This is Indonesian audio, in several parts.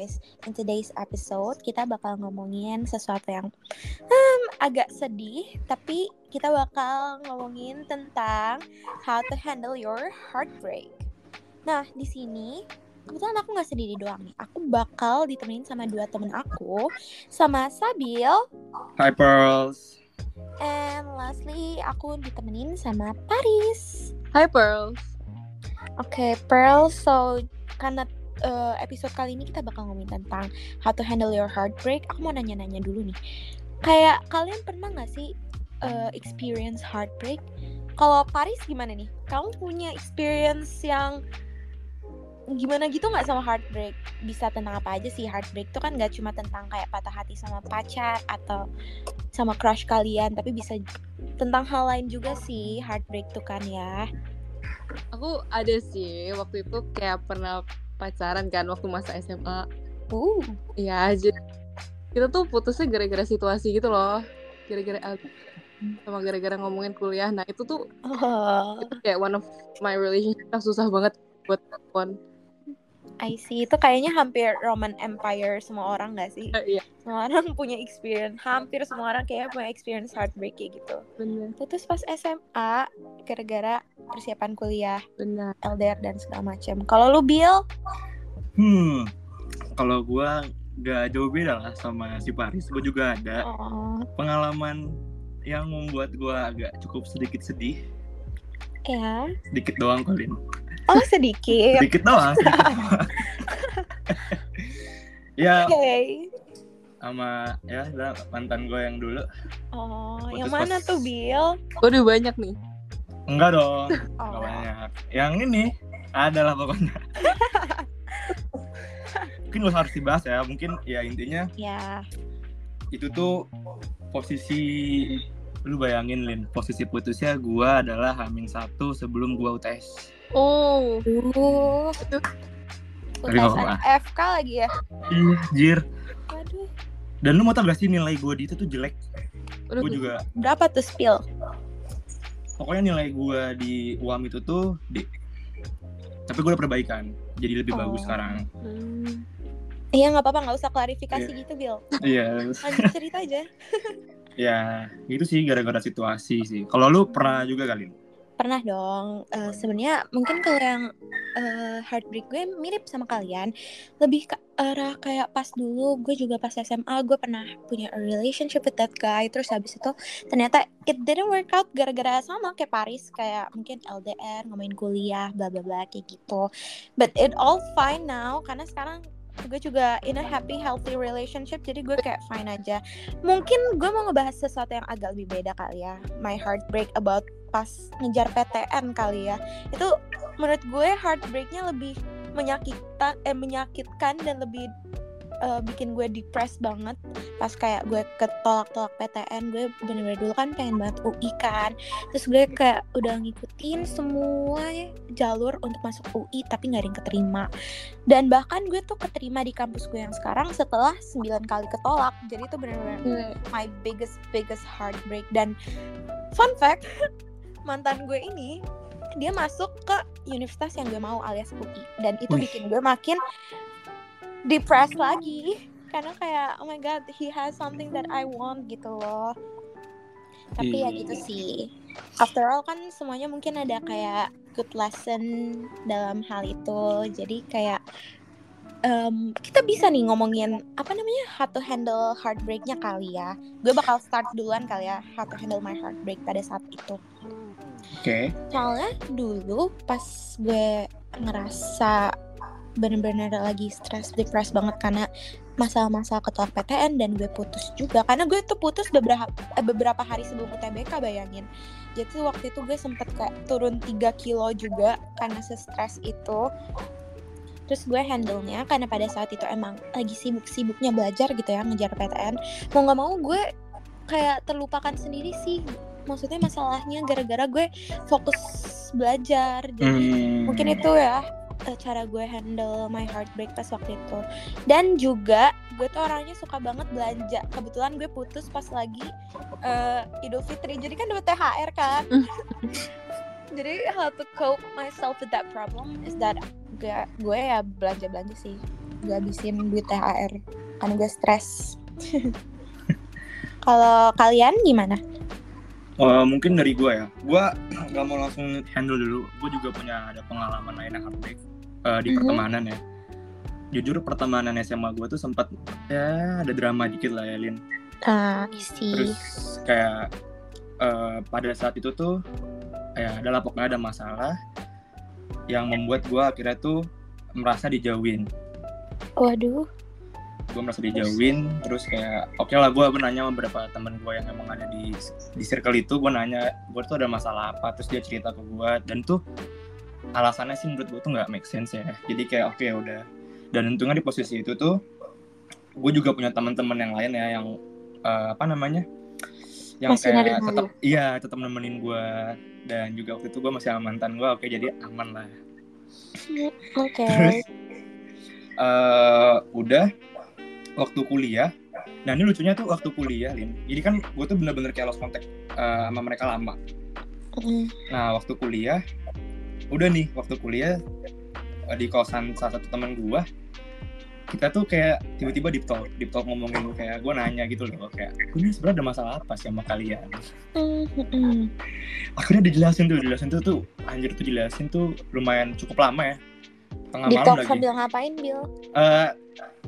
Voice. In today's episode, kita bakal ngomongin sesuatu yang hmm, agak sedih, tapi kita bakal ngomongin tentang how to handle your heartbreak. Nah, di sini kebetulan aku nggak sendiri doang nih. Aku bakal ditemenin sama dua temen aku, sama Sabil, Hi Pearls. and lastly aku ditemenin sama Paris. Hi Pearls. Oke, Pearl. So, karena uh, episode kali ini kita bakal ngomongin tentang how to handle your heartbreak. Aku mau nanya-nanya dulu nih. Kayak kalian pernah nggak sih uh, experience heartbreak? Kalau Paris gimana nih? Kamu punya experience yang gimana gitu nggak sama heartbreak? Bisa tentang apa aja sih heartbreak? Itu kan nggak cuma tentang kayak patah hati sama pacar atau sama crush kalian, tapi bisa tentang hal lain juga sih heartbreak tuh kan ya. Aku ada sih waktu itu kayak pernah pacaran kan waktu masa SMA. Uh. Ya jadi kita tuh putusnya gara-gara situasi gitu loh. Gara-gara sama gara-gara ngomongin kuliah. Nah itu tuh Oh. itu kayak one of my relationship yang susah banget buat telepon. I see itu kayaknya hampir Roman Empire semua orang gak sih? Iya Semua orang punya experience, hampir semua orang kayak punya experience heartbreak kayak gitu. bener Putus pas SMA gara-gara persiapan kuliah, bener. LDR dan segala macam. Kalau lu Bill, Hmm, kalau gua gak jauh beda lah sama si Paris. Gue juga ada oh, pengalaman yang membuat gua agak cukup sedikit sedih. ya, Sedikit doang Colin. Oh sedikit. Sedikit doang. sedikit doang. ya Oke. sama ya lah, mantan gue yang dulu. Oh, Putus yang mana pas- tuh Bill? Waduh banyak nih. Enggak dong, enggak Oh, banyak. Yang ini adalah pokoknya. Mungkin usah harus dibahas ya. Mungkin ya intinya ya. itu tuh posisi lu bayangin Lin posisi putusnya gua adalah hamin satu sebelum gua UTS Oh Uh. Utasan apa-apa. FK lagi ya. iya jir Waduh. dan lu mau tau gak sih nilai gua di itu tuh jelek Waduh, gua juga Berapa tuh spill? pokoknya nilai gua di UAM itu tuh D tapi gua udah perbaikan jadi lebih Oh. bagus sekarang Hmm. Iya nggak apa-apa nggak usah klarifikasi Iya. gitu Bill. iya Lanjut cerita aja. ya itu sih gara-gara situasi sih kalau lu pernah juga kali Pernah dong. Eh, Sebenarnya mungkin kalau yang eh, heartbreak gue mirip sama kalian, lebih ke arah kayak pas dulu gue juga pas SMA gue pernah punya a relationship with that guy. Terus habis itu ternyata it didn't work out gara-gara sama kayak Paris kayak mungkin LDR ngomongin kuliah bla bla bla kayak gitu. But it all fine now karena sekarang gue juga in a happy healthy relationship jadi gue kayak fine aja. Mungkin gue mau ngebahas sesuatu yang agak lebih beda kali ya. My heartbreak about pas ngejar PTN kali ya. Itu menurut gue heartbreaknya lebih menyakitkan eh menyakitkan dan lebih eh, bikin gue depressed banget. Pas kayak gue ketolak-tolak PTN gue bener-bener dulu kan pengen banget UI kan. Terus gue kayak udah ngikutin semua jalur untuk masuk UI tapi nggak ada yang keterima. Dan bahkan gue tuh keterima di kampus gue yang sekarang setelah 9 kali ketolak. Jadi itu bener-bener Gila. my biggest biggest heartbreak. Dan fun fact mantan gue ini dia masuk ke universitas yang gue mau alias UI dan itu Wih. bikin gue makin depressed lagi. Karena kayak oh my god he has something that I want gitu loh. Tapi ya Iya. gitu sih. After all kan semuanya mungkin ada kayak good lesson dalam hal itu. Jadi kayak em, kita bisa nih ngomongin apa namanya how to handle heartbreaknya kali ya. Gue bakal start duluan kali ya how to handle my heartbreak pada saat itu. Oke. Soalnya dulu pas gue ngerasa bener-bener lagi stres depressed banget karena masalah-masalah ketolak PTN dan gue putus juga. Karena gue tuh putus beberapa eh, beberapa hari sebelum UTBK bayangin. Jadi waktu itu gue sempet kayak turun 3 kilo juga karena stres itu. Terus gue handle-nya karena pada saat itu emang lagi sibuk-sibuknya belajar gitu ya ngejar PTN mau nggak mau gue kayak terlupakan sendiri sih. Maksudnya masalahnya gara-gara gue fokus belajar. Jadi Hmm. mungkin itu ya cara gue handle my heartbreak pas waktu itu dan juga gue tuh orangnya suka banget belanja kebetulan gue putus pas lagi eh, Idul Fitri jadi kan dapat THR kan Jadi how to cope myself with that problem is that gue, gue ya belanja belanja sih. Gue habisin duit THR karena gue stres. Kalau kalian gimana? Oh, mungkin dari gue ya. Gue nggak mau langsung handle dulu. Gue juga punya ada pengalaman lain yang heartbreak uh, di Mhm. pertemanan ya. Jujur pertemanan SMA gue tuh sempat ya ada drama dikit lah ya Lin. Isi. Terus kayak eh, pada saat itu tuh ya adalah pokoknya ada masalah yang membuat gue akhirnya tuh merasa dijauhin. Waduh. Gue merasa dijauhin, terus kayak oke lah gue nanya sama beberapa temen gue yang emang ada di di circle itu, gue nanya gue tuh ada masalah apa, terus dia cerita ke gue dan tuh alasannya sih menurut gue tuh nggak make sense ya. Jadi kayak oke udah. Dan untungnya di posisi itu tuh gue juga punya teman-teman yang lain ya yang eh, apa namanya yang Masih kayak tetap iya tetap nemenin gue dan juga waktu itu gue masih sama mantan gue oke jadi aman lah Oke. terus eh udah waktu kuliah nah ini lucunya tuh waktu kuliah Lin jadi kan gue tuh bener-bener kayak lost contact eh, sama mereka lama Mm. nah waktu kuliah udah nih waktu kuliah di kosan salah satu teman gue kita tuh kayak tiba-tiba deep talk deep talk ngomongin kayak gue nanya gitu loh kayak ini sebenarnya ada masalah apa sih sama kalian Mm, mm, mm. akhirnya dijelasin tuh dijelasin tuh tuh anjir tuh jelasin tuh lumayan cukup lama ya tengah Di malam talk lagi sambil ngapain, Bill? Eh,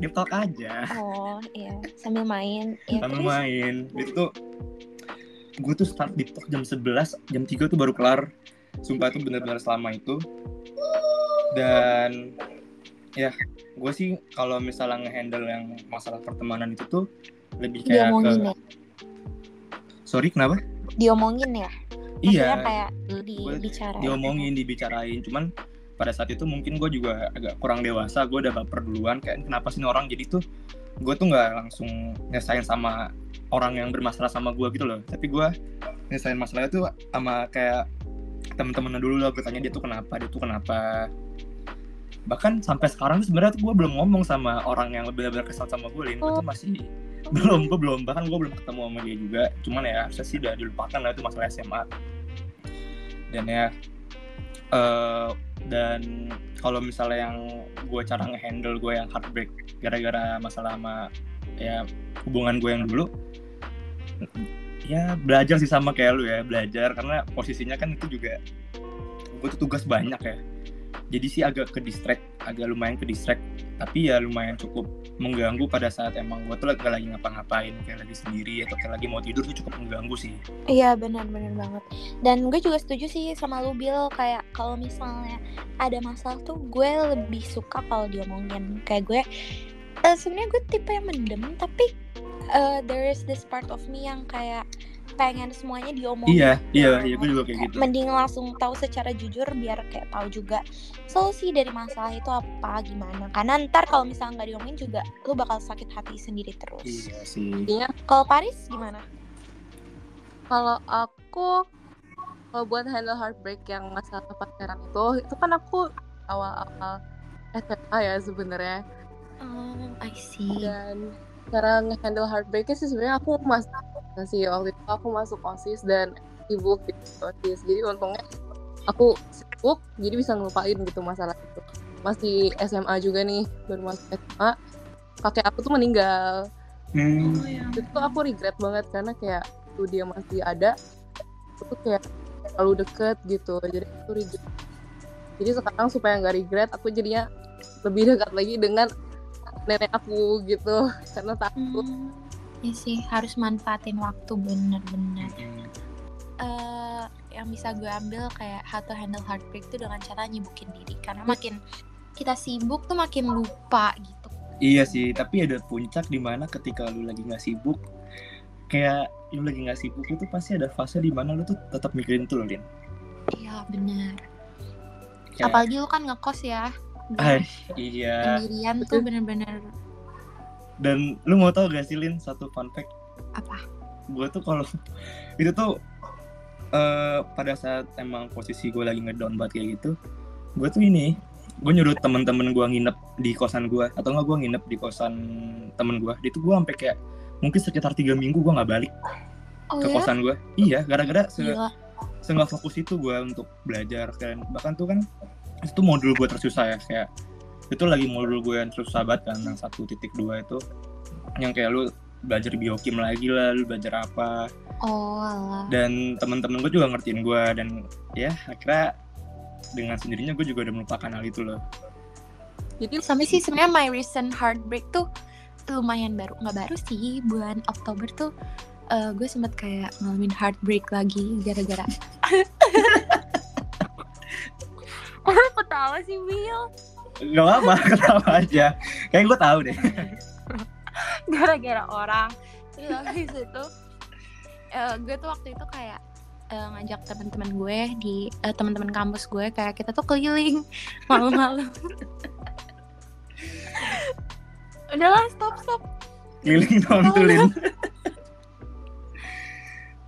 deep talk aja Oh, iya. Sambil main. Ya, sambil terus? main itu tuh gue tuh start deep talk jam 11 jam 3 tuh baru kelar sumpah itu benar-benar selama itu dan ya gue sih kalau misalnya ngehandle yang masalah pertemanan itu tuh lebih kayak Diomongin ke ya? sorry kenapa Diomongin ya? Maksudnya iya kayak Hmm. di Gue bicara. diomongin dibicarain cuman pada saat itu mungkin gue juga agak kurang dewasa gue udah baper duluan kayak kenapa sih orang jadi tuh gue tuh nggak langsung nyesain sama orang yang bermasalah sama gue gitu loh tapi gue nyesain masalahnya tuh sama kayak temen-temennya dulu lah gue tanya dia tuh kenapa dia tuh kenapa. Bahkan sampai sekarang tuh sebenarnya gue belum ngomong sama orang yang benar-benar kesal sama gue Lin. Gue tuh masih belum gue belum. Bahkan gue belum ketemu sama dia juga. Cuman ya harusnya sih udah dilupakan lah itu masalah SMA dan ya eh dan kalau misalnya yang gue cara ngehandle gue yang heartbreak gara-gara masalah sama ya hubungan gue yang dulu ya belajar sih sama kayak lu ya belajar. Karena posisinya kan itu juga gue tuh tugas banyak ya. Jadi sih agak ke distract agak lumayan ke distract. Tapi ya lumayan cukup mengganggu pada saat emang gue tuh lagi lagi ngapa-ngapain kayak lagi sendiri atau kayak lagi mau tidur tuh cukup mengganggu sih. Iya benar-benar banget. Dan gue juga setuju sih sama lu Bill kayak kalau misalnya ada masalah tuh gue lebih suka kalau diomongin. Kayak gue eh, sebenarnya gue tipe yang mendem tapi eh, there is this part of me yang kayak pengen semuanya diomongin. iya iya iya gue juga kayak gitu Mending langsung tahu secara jujur biar kayak tahu juga solusi dari masalah itu apa gimana. Karena ntar kalau misalnya nggak diomongin juga lu bakal sakit hati sendiri terus. iya sih Intinya Kalau Paris gimana? kalau aku kalau buat handle heartbreak yang masalah pacaran itu itu kan aku awal-awal SMA ya sebenarnya Oh, I see. dan cara nge-handle heartbreaknya sih sebenarnya aku masuk sih waktu itu aku masuk osis dan sibuk di osis. Jadi untungnya aku sibuk jadi bisa ngelupain gitu masalah itu. Masih SMA juga nih baru masuk SMA kakek aku tuh meninggal. Hmm, itu tuh aku regret banget karena kayak tuh dia masih ada aku tuh kayak terlalu deket gitu jadi aku regret. Jadi sekarang supaya nggak regret aku jadinya lebih dekat lagi dengan nenek aku gitu karena takut Hmm, iya sih harus manfaatin waktu bener-bener. eh yang bisa gue ambil kayak how to handle heartbreak tuh dengan cara nyibukin diri karena makin kita sibuk tuh makin lupa gitu. Iya sih, tapi ada puncak di mana ketika lu lagi nggak sibuk, kayak lu lagi nggak sibuk itu pasti ada fase di mana lu tuh tetap mikirin tuh Lin. Iya bener. Kayak, Apalagi lu kan ngekos ya. Iya. Sendirian tuh bener-bener Dan lu mau tau gak sih, Lin, satu fun fact? apa? Gue tuh kalau itu tuh eh pada saat emang posisi gue lagi ngedown banget kayak gitu, gue tuh ini, gue nyuruh temen-temen gue nginep di kosan gue, atau nggak gue nginep di kosan temen gue. Itu gue sampai kayak mungkin sekitar tiga minggu gue nggak balik Oh ke ya? kosan gue. Iya, gara-gara se- Gila. seenggak fokus itu gue untuk belajar kan bahkan tuh kan itu modul gue tersusah ya kayak itu lagi modul gue yang tersusah banget kan yang satu titik dua itu. Yang kayak lu belajar biokim lagi lah lu belajar apa. Oh alah. dan temen-temen gue juga ngertiin gue dan ya akhirnya dengan sendirinya gue juga udah melupakan hal itu loh. Jadi Sampai sih sebenarnya my recent heartbreak tuh lumayan baru nggak baru sih bulan Oktober tuh eh, gue sempet kayak ngalamin heartbreak lagi gara-gara ketawa sih Will Gak apa, ketawa aja. Kayak gue tahu deh. gara-gara orang terus habis itu eh, gue tuh waktu itu kayak eh, ngajak teman-teman gue di eh, teman-teman kampus gue kayak kita tuh keliling malu-malu udahlah stop stop Keliling nonturin.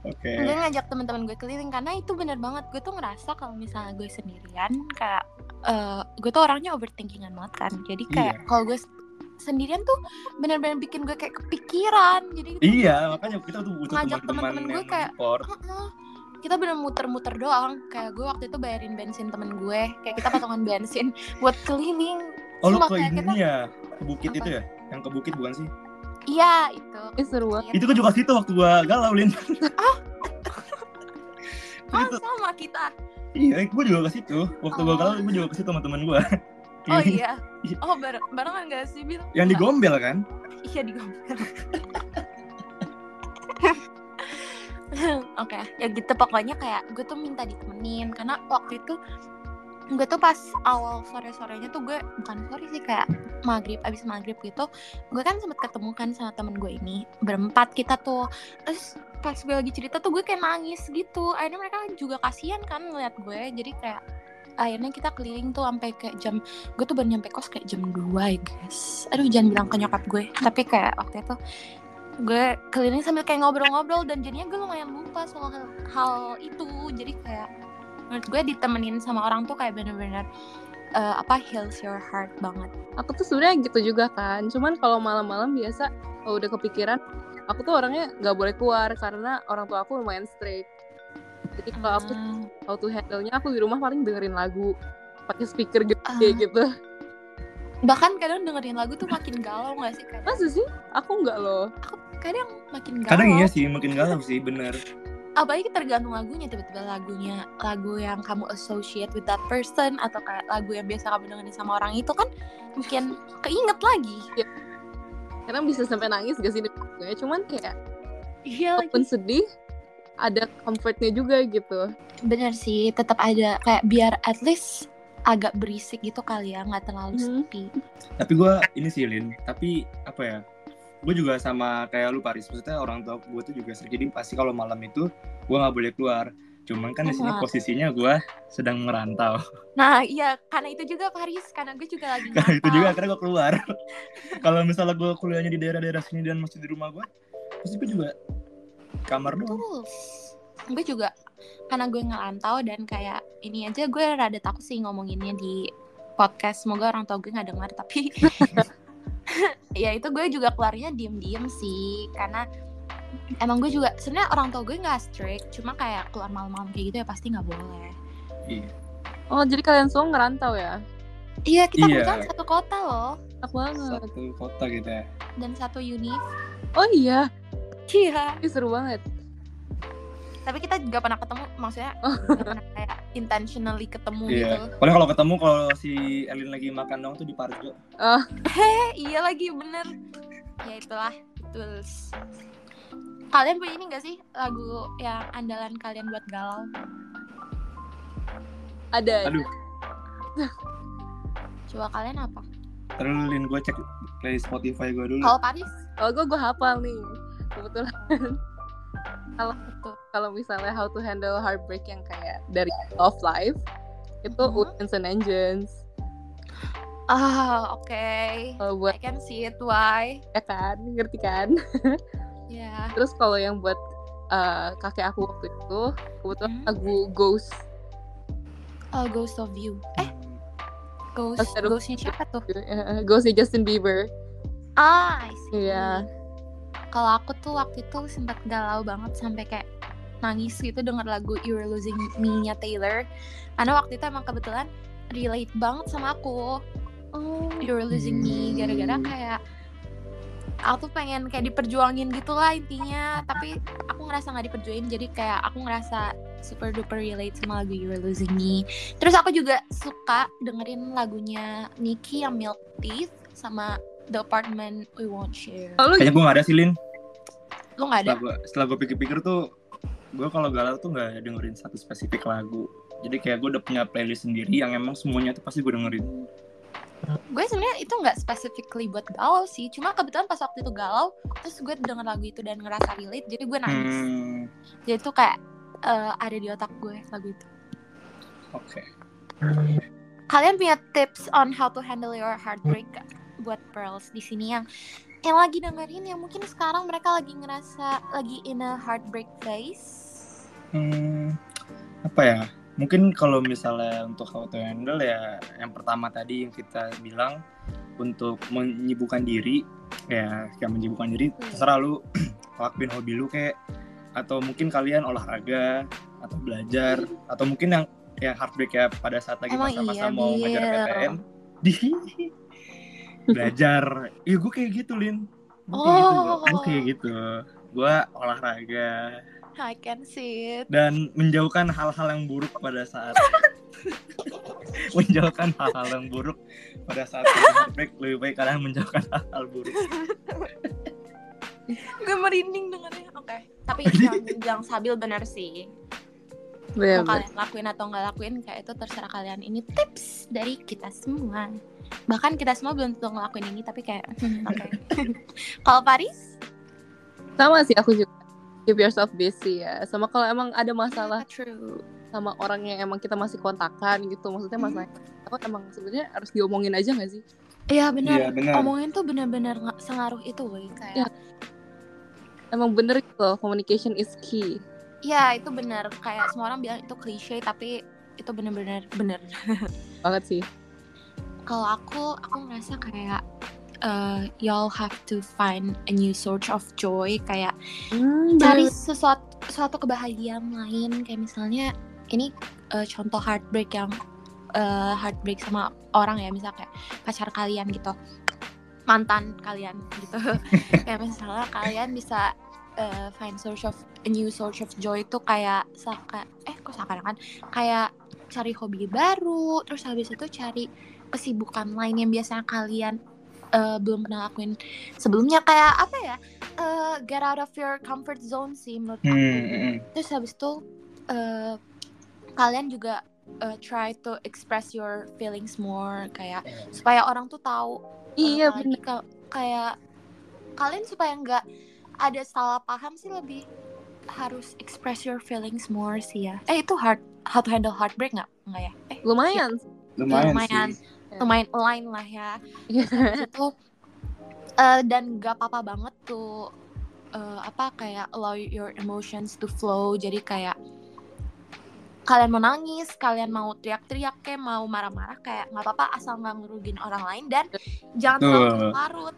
Oke. gue ngajak teman-teman gue keliling karena itu bener banget gue tuh ngerasa kalau misalnya gue sendirian kayak eh, gue tuh orangnya overthinkingan banget kan jadi kayak Iya. kalau gue sendirian tuh bener-bener bikin gue kayak kepikiran jadi gitu Iya, makanya kita tuh butuh Ngajak teman-teman gue kayak, kita bener muter-muter doang kayak gue waktu itu bayarin bensin temen gue kayak kita patungan bensin buat keliling Oh lu ke kayak ini kita- ya? Ke bukit Apa? itu ya? Yang ke bukit bukan sih? iya itu Ih, seru banget. Itu kan juga situ waktu gua galau, Lin. ah itu. sama kita Iya, gue juga ke situ. Waktu Oh. galau, gue juga ke situ sama teman gua. oh iya Iya. oh bareng barengan gak sih bil Yang Enggak. digombel kan? iya digombel Oke, ya gitu pokoknya kayak gue tuh minta ditemenin karena waktu itu gue tuh pas awal sore-sorenya tuh gue bukan sore sih kayak maghrib abis maghrib gitu gue kan sempet ketemu kan sama temen gue ini berempat kita tuh terus pas gue lagi cerita tuh gue kayak nangis gitu. Akhirnya mereka juga kasihan kan ngeliat gue. Jadi kayak akhirnya kita keliling tuh sampai kayak jam gue tuh baru nyampe kos kayak jam 2 ya guys aduh jangan bilang ke nyokap gue. Tapi kayak waktu itu gue keliling sambil kayak ngobrol-ngobrol dan jadinya gue lumayan lupa soal hal, hal itu. Jadi kayak menurut gue ditemenin sama orang tuh kayak bener-bener eh, apa heals your heart banget. Aku tuh sebenarnya gitu juga kan. Cuman kalau malam-malam biasa kalau udah kepikiran, aku tuh orangnya nggak boleh keluar karena orang tua aku lumayan strict. Jadi kalau aku Ah, how to handle-nya aku di rumah paling dengerin lagu pakai speaker gitu Ah. gitu. bahkan kadang dengerin lagu tuh makin galau gak sih kadang Masa sih? Aku nggak loh. aku kadang makin galau Kadang iya sih, makin galau sih, bener. apalagi tergantung lagunya tiba-tiba lagunya lagu yang kamu associate with that person atau kayak lagu yang biasa kamu dengerin sama orang itu kan mungkin keinget lagi Karena bisa sampai nangis gak sih gue. Cuman kayak iya walaupun sedih, ada comfortnya juga gitu. bener sih tetap ada kayak biar at least agak berisik gitu kali ya nggak terlalu Mhm. sepi Tapi gue ini sih, Lin. Tapi apa ya? Gue juga sama kayak lu Paris. Maksudnya orang tua gue tuh juga sering. Jadi pasti kalau malam itu gue nggak boleh keluar. Cuman kan di sini posisinya gue sedang merantau. nah iya karena itu juga Paris karena gue juga lagi Karena itu juga akhirnya gue keluar. kalau misalnya gue kuliahnya di daerah-daerah sini dan masih di rumah gue, pasti gue juga kamar doang. Gue juga karena gue ngerantau dan kayak ini aja gue rada takut sih ngomonginnya di podcast semoga orang tua gue nggak dengar tapi ya itu gue juga keluarnya diem-diem sih karena emang gue juga sebenarnya orang tua gue nggak strict cuma kayak keluar malam-malam kayak gitu ya pasti nggak boleh Iya. Oh, jadi kalian semua ngerantau ya? iya kita Iya. satu kota loh Enak banget. Satu kota gitu ya. dan satu univ Oh iya, iya Ih, seru banget. tapi kita gak pernah ketemu maksudnya Oh. gak pernah kayak intentionally ketemu gitu Iya. Paling kalau ketemu kalau si Elin lagi makan dong tuh di Parjo. Eh, iya lagi bener. Ya itulah, betul. Kalian punya ini gak sih lagu yang andalan kalian buat galau? Ada. Aduh. Coba kalian apa? Terus Lin gue cek playlist Spotify gue dulu. Kalau Paris? Oh, gue gue hafal nih. Kebetulan Betul. kalau misalnya how to handle heartbreak yang kayak dari love life itu Mhm. Winds and Engines. Ah, oke. Kalau I buat can see it why. ya kan, ngerti kan? Ya. Terus kalau yang buat uh, kakek aku waktu itu kebetulan Hmm. lagu Ghost. Oh, Ghost of You. Eh, Ghost. Pas ada- Ghostnya siapa tuh? Uh, Ghostnya Justin Bieber. Ah, I see. Iya. Kalau aku tuh waktu itu sempat galau banget sampai kayak nangis gitu denger lagu You're Losing Me-nya Taylor karena waktu itu emang kebetulan relate banget sama aku Oh. You're Losing Me gara-gara kayak aku tuh pengen kayak diperjuangin gitu lah intinya tapi aku ngerasa nggak diperjuangin jadi kayak aku ngerasa super duper relate sama lagu You're Losing Me terus aku juga suka dengerin lagunya Nicki yang Milk Teeth sama The Apartment We Won't Share Oh, Kayaknya gue gak ada sih Lin. lu nggak ada Setelah gue setelah gue pikir-pikir tuh, gue kalau galau tuh nggak dengerin satu spesifik lagu. Jadi kayak gue udah punya playlist sendiri yang emang semuanya tuh pasti gue dengerin. Gue sebenarnya itu nggak specifically buat galau sih cuma kebetulan pas waktu itu galau terus gue denger lagu itu dan ngerasa relate jadi gue nangis Hmm, jadi itu kayak eh, ada di otak gue lagu itu oke. kalian punya tips on how to handle your heartbreak gak? buat pearls di sini yang yang lagi dengerin yang mungkin sekarang mereka lagi ngerasa lagi in a heartbreak phase Hmm, apa ya? Mungkin kalau misalnya untuk how to handle ya, yang pertama tadi yang kita bilang untuk menyibukkan diri, ya kayak menyibukkan diri, terserah lu lakuin hobi lu kayak atau mungkin kalian olahraga atau belajar atau mungkin yang yang heartbreak ya pada saat lagi masa-masa iya, mau ngajar. PTN di belajar. Ya gue kayak gitu lin. Gue kayak gitu Oh. gue kayak gitu. Gue olahraga I can see it. Dan menjauhkan hal-hal yang buruk pada saat menjauhkan hal-hal yang buruk pada saat heartbreak lebih baik kalian menjauhkan hal-hal buruk. Gue merinding dengarnya oke tapi yang yang sabil benar sih. Bener, mau kalian lakuin atau nggak lakuin kayak itu terserah kalian. Ini tips dari kita semua. Bahkan kita semua belum tentu ngelakuin ini tapi kayak oke. Kalau Paris sama sih aku juga keep yourself busy ya. Sama kalau emang ada masalah true. sama orang yang emang kita masih kontakan gitu maksudnya masalah aku emang sebenarnya harus diomongin aja gak sih? Iya benar. Iya, benar. omongin tuh benar-benar nggak sengaruh itu woy kayak Iya. emang bener gitu loh, communication is key. Ya itu benar. Kayak semua orang bilang itu klise tapi itu benar-benar benar. Banget sih. Kalau aku aku ngerasa kayak uh, y'all have to find a new source of joy kayak hmm, cari sesuatu suatu kebahagiaan lain. Kayak misalnya ini uh, contoh heartbreak yang uh, heartbreak sama orang ya misalnya kayak pacar kalian gitu mantan kalian gitu. Kayak misalnya kalian bisa uh, find source of a new source of joy itu kayak saka eh kok seakan-akan? Kayak cari hobi baru terus habis itu cari kesibukan lain yang biasanya kalian uh, belum pernah lakuin sebelumnya. Kayak apa ya uh, get out of your comfort zone sih menurut Hmm, aku. Hmm, hmm. terus habis itu uh, kalian juga uh, try to express your feelings more. Kayak supaya orang tuh tahu uh, iya apalagi bener. ka- kayak kalian supaya nggak ada salah paham sih lebih harus express your feelings more sih ya. Eh itu hard how to handle heartbreak nggak? Nggak ya? Eh lumayan. lumayan, lumayan. sih lumayan align lah ya. Iya. Itu eh, dan gak apa-apa banget tuh eh, apa kayak allow your emotions to flow. Jadi kayak kalian mau nangis kalian mau teriak-teriak kayak mau marah-marah kayak nggak apa-apa asal nggak ngerugin orang lain dan jangan terlalu larut.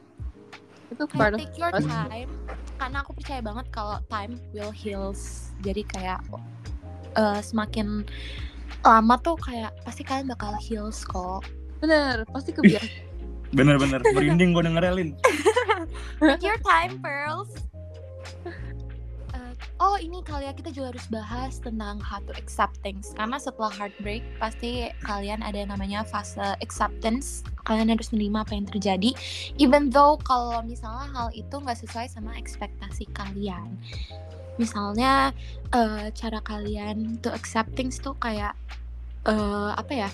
Itu part kayak of take your us. time karena aku percaya banget kalau time will heals. Jadi kayak eh, semakin lama tuh kayak pasti kalian bakal heals kok bener pasti kebiasaan bener-bener merinding gue dengerin Lin. Take your time, pearls. Eh, oh ini kali ya kita juga harus bahas tentang how to accept things. Karena setelah heartbreak pasti kalian ada yang namanya fase acceptance. Kalian harus menerima apa yang terjadi. Even though kalau misalnya hal itu nggak sesuai sama ekspektasi kalian. Misalnya eh, cara kalian to accept things tuh kayak eh, apa ya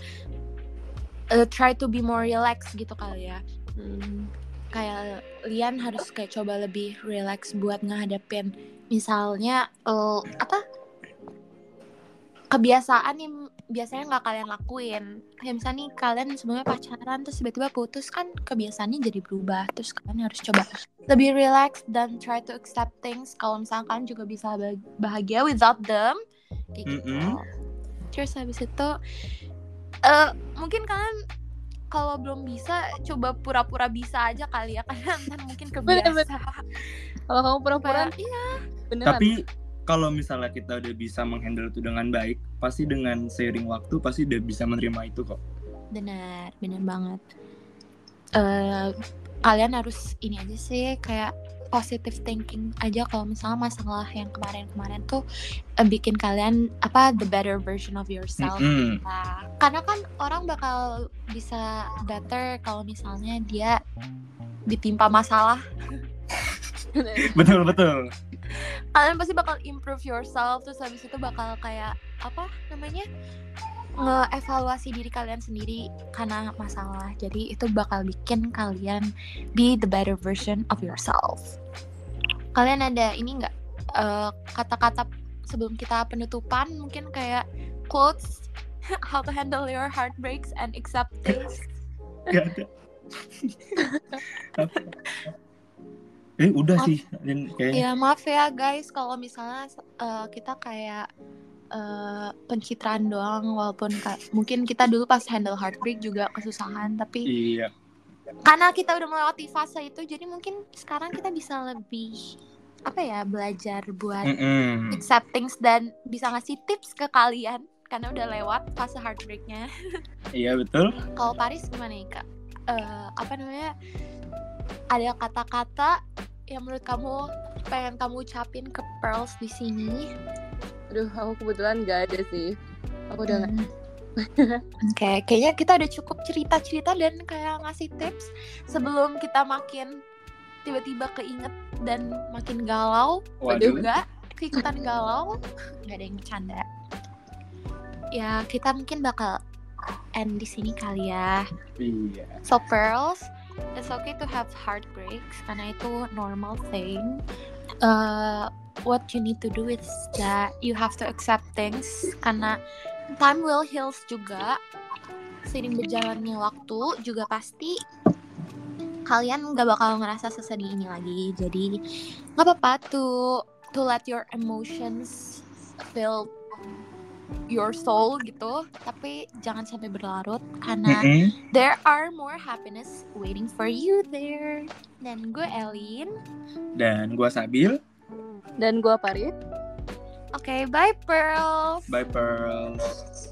eh, try to be more relaxed gitu kali ya. Hmm. kayak Lian harus kayak coba lebih relax buat ngehadapin misalnya eh, apa? Kebiasaan yang biasanya nggak kalian lakuin. Kayak misalnya nih kalian sebelumnya pacaran terus tiba-tiba putus kan kebiasaannya jadi berubah. Terus kalian harus coba lebih relax dan try to accept things. Kalau misalnya kalian juga bisa bah- bahagia without them kayak gitu. Mm-mm. terus habis itu eh mungkin kalian kalau belum bisa coba pura-pura bisa aja kali ya karena ntar mungkin Bener, kebiasa. Kalau kamu pura-pura iya. beneran. Tapi kalau misalnya kita udah bisa menghandle itu dengan baik pasti dengan seiring waktu pasti udah bisa menerima itu kok. Benar benar banget. Eh kalian harus ini aja sih kayak positive thinking aja kalau misalnya masalah yang kemarin-kemarin tuh eh, bikin kalian apa the better version of yourself Mm-mm. Nah, karena kan orang bakal bisa better kalau misalnya dia ditimpa masalah. Betul betul. Kalian pasti bakal improve yourself terus habis itu bakal kayak apa namanya ngeevaluasi diri kalian sendiri karena masalah. Jadi itu bakal bikin kalian be the better version of yourself. Kalian ada ini nggak eh, kata-kata sebelum kita penutupan? Mungkin kayak quotes how to handle your heartbreaks and accept things Gak ada. Eh udah Maaf. sih kayaknya. Ya maaf ya guys. Kalau misalnya eh, kita kayak eh, pencitraan doang walaupun ka- mungkin kita dulu pas handle heartbreak juga kesusahan tapi iya karena kita udah melewati fase itu jadi mungkin sekarang kita bisa lebih apa ya belajar buat Mm-mm. accept things dan bisa ngasih tips ke kalian karena udah lewat fase heartbreaknya. iya betul Kalau Paris gimana nih kak? Eh, apa namanya? Ada kata-kata yang menurut kamu pengen kamu ucapin ke Pearls di sini? Aduh, aku kebetulan gak ada sih. Aku udah nggak- Hmm. Oke, kayaknya kita udah cukup cerita-cerita dan kayak ngasih tips sebelum kita makin tiba-tiba keinget dan makin galau. Waduh. juga keikutan galau nggak ada yang bercanda ya kita mungkin bakal end di sini kali ya iya so pearls it's okay to have heartbreaks karena itu normal thing uh, what you need to do is that you have to accept things. Karena time will heals juga. Seiring berjalannya waktu juga pasti kalian nggak bakal ngerasa sesedih ini lagi. Jadi nggak apa-apa to to let your emotions fill your soul gitu. Tapi jangan sampai berlarut karena Mm-mm. there are more happiness waiting for you there. Dan gue Elin. Dan gua Sabil Dan gua Parit. oke bye pearls bye pearls